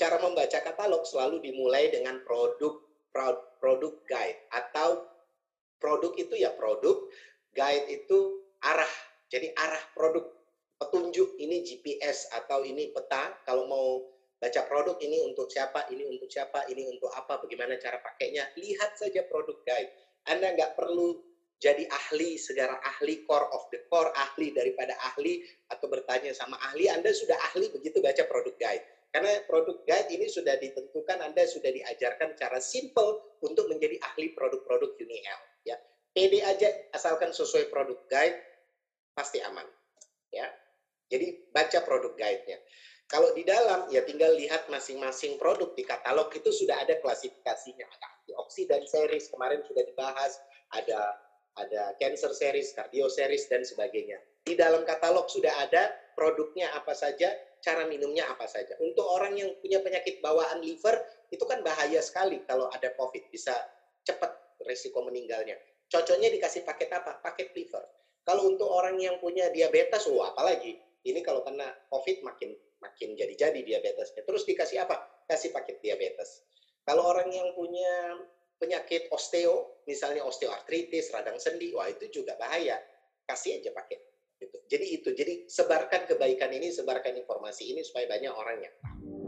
cara membaca katalog selalu dimulai dengan produk produk guide atau produk itu ya produk, guide itu arah. Jadi arah produk petunjuk ini GPS atau ini peta kalau mau baca produk ini untuk siapa, ini untuk siapa, ini untuk apa, bagaimana cara pakainya. Lihat saja produk guide. Anda nggak perlu jadi ahli, segara ahli, core of the core, ahli daripada ahli, atau bertanya sama ahli, Anda sudah ahli begitu baca produk guide. Karena produk guide ini sudah ditentukan, Anda sudah diajarkan cara simple untuk menjadi ahli produk-produk UniL. Ya, PD aja asalkan sesuai produk guide pasti aman. Ya, jadi baca produk guide-nya. Kalau di dalam ya tinggal lihat masing-masing produk di katalog itu sudah ada klasifikasinya. Ada antioksidan series kemarin sudah dibahas, ada ada cancer series, cardio series dan sebagainya. Di dalam katalog sudah ada produknya apa saja, cara minumnya apa saja. Untuk orang yang punya penyakit bawaan liver itu kan bahaya sekali kalau ada COVID bisa cepat resiko meninggalnya. Cocoknya dikasih paket apa? Paket liver. Kalau untuk orang yang punya diabetes, oh apalagi ini kalau kena COVID makin makin jadi-jadi diabetesnya. Terus dikasih apa? Kasih paket diabetes. Kalau orang yang punya penyakit osteo, misalnya osteoartritis, radang sendi, wah itu juga bahaya. Kasih aja paket. Gitu. Jadi itu, jadi sebarkan kebaikan ini, sebarkan informasi ini supaya banyak orang yang tahu.